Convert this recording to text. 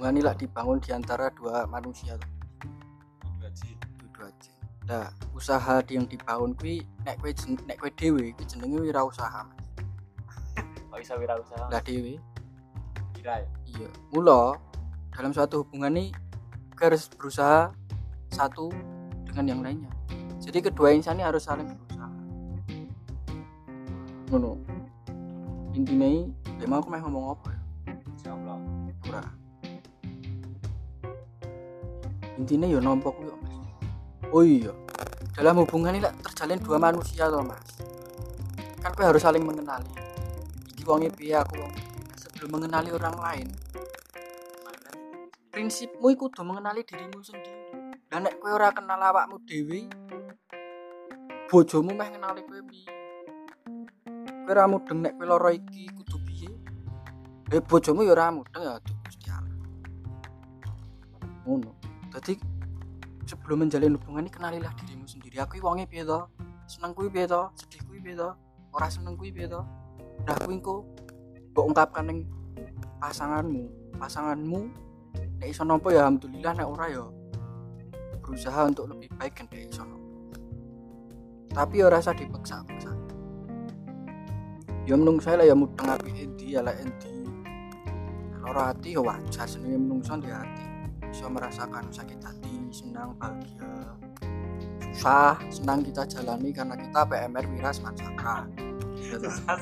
hubungan ini lah dibangun di antara dua manusia dua aja nah usaha yang dibangun kuwi nek jen- nek kowe dhewe iki jenenge wirausaha Mas. kok iso wirausaha? Lah dhewe. Kira ya. iya. Mula dalam suatu hubungan ini harus berusaha satu dengan yang lainnya. Jadi kedua insan ini harus saling berusaha. Ngono. Intinya ini mau aku mau ngomong apa ya? Insyaallah. ora intinya ya nompo kuwi kok, mas. Oh iya. Dalam hubungan ini terjalin dua manusia toh mas. Kan kowe harus saling mengenali. Iki wonge piye aku wong piye. sebelum mengenali orang lain prinsipmu kudu mengenali dirimu sendiri. Dan nek kowe ora kenal awakmu dhewe bojomu meh kenali kowe piye? Kowe ora mudeng nek kowe lara iki kudu piye? Eh bojomu ya ora mudeng ya aduh Gusti Allah. Ngono dadi sebelum menjalin hubungan ini kenalilah dirimu sendiri. Aku wonge piye to? Seneng piye to? Sedih kuwi piye to? Ora seneng kuwi piye to? Nah kuwi engko ungkapkan ning pasanganmu. Pasanganmu nek iso nampa ya alhamdulillah nek ora ya berusaha untuk lebih baik kan nek iso tapi ya rasa dipaksa-paksa. Ya menungso lah ya mudeng api endi ya lah endi. Lara hati ya wajar. Senenge menungso di hati bisa merasakan sakit hati senang bahagia. Susah senang kita jalani karena kita PMR Wira Smansaka Susah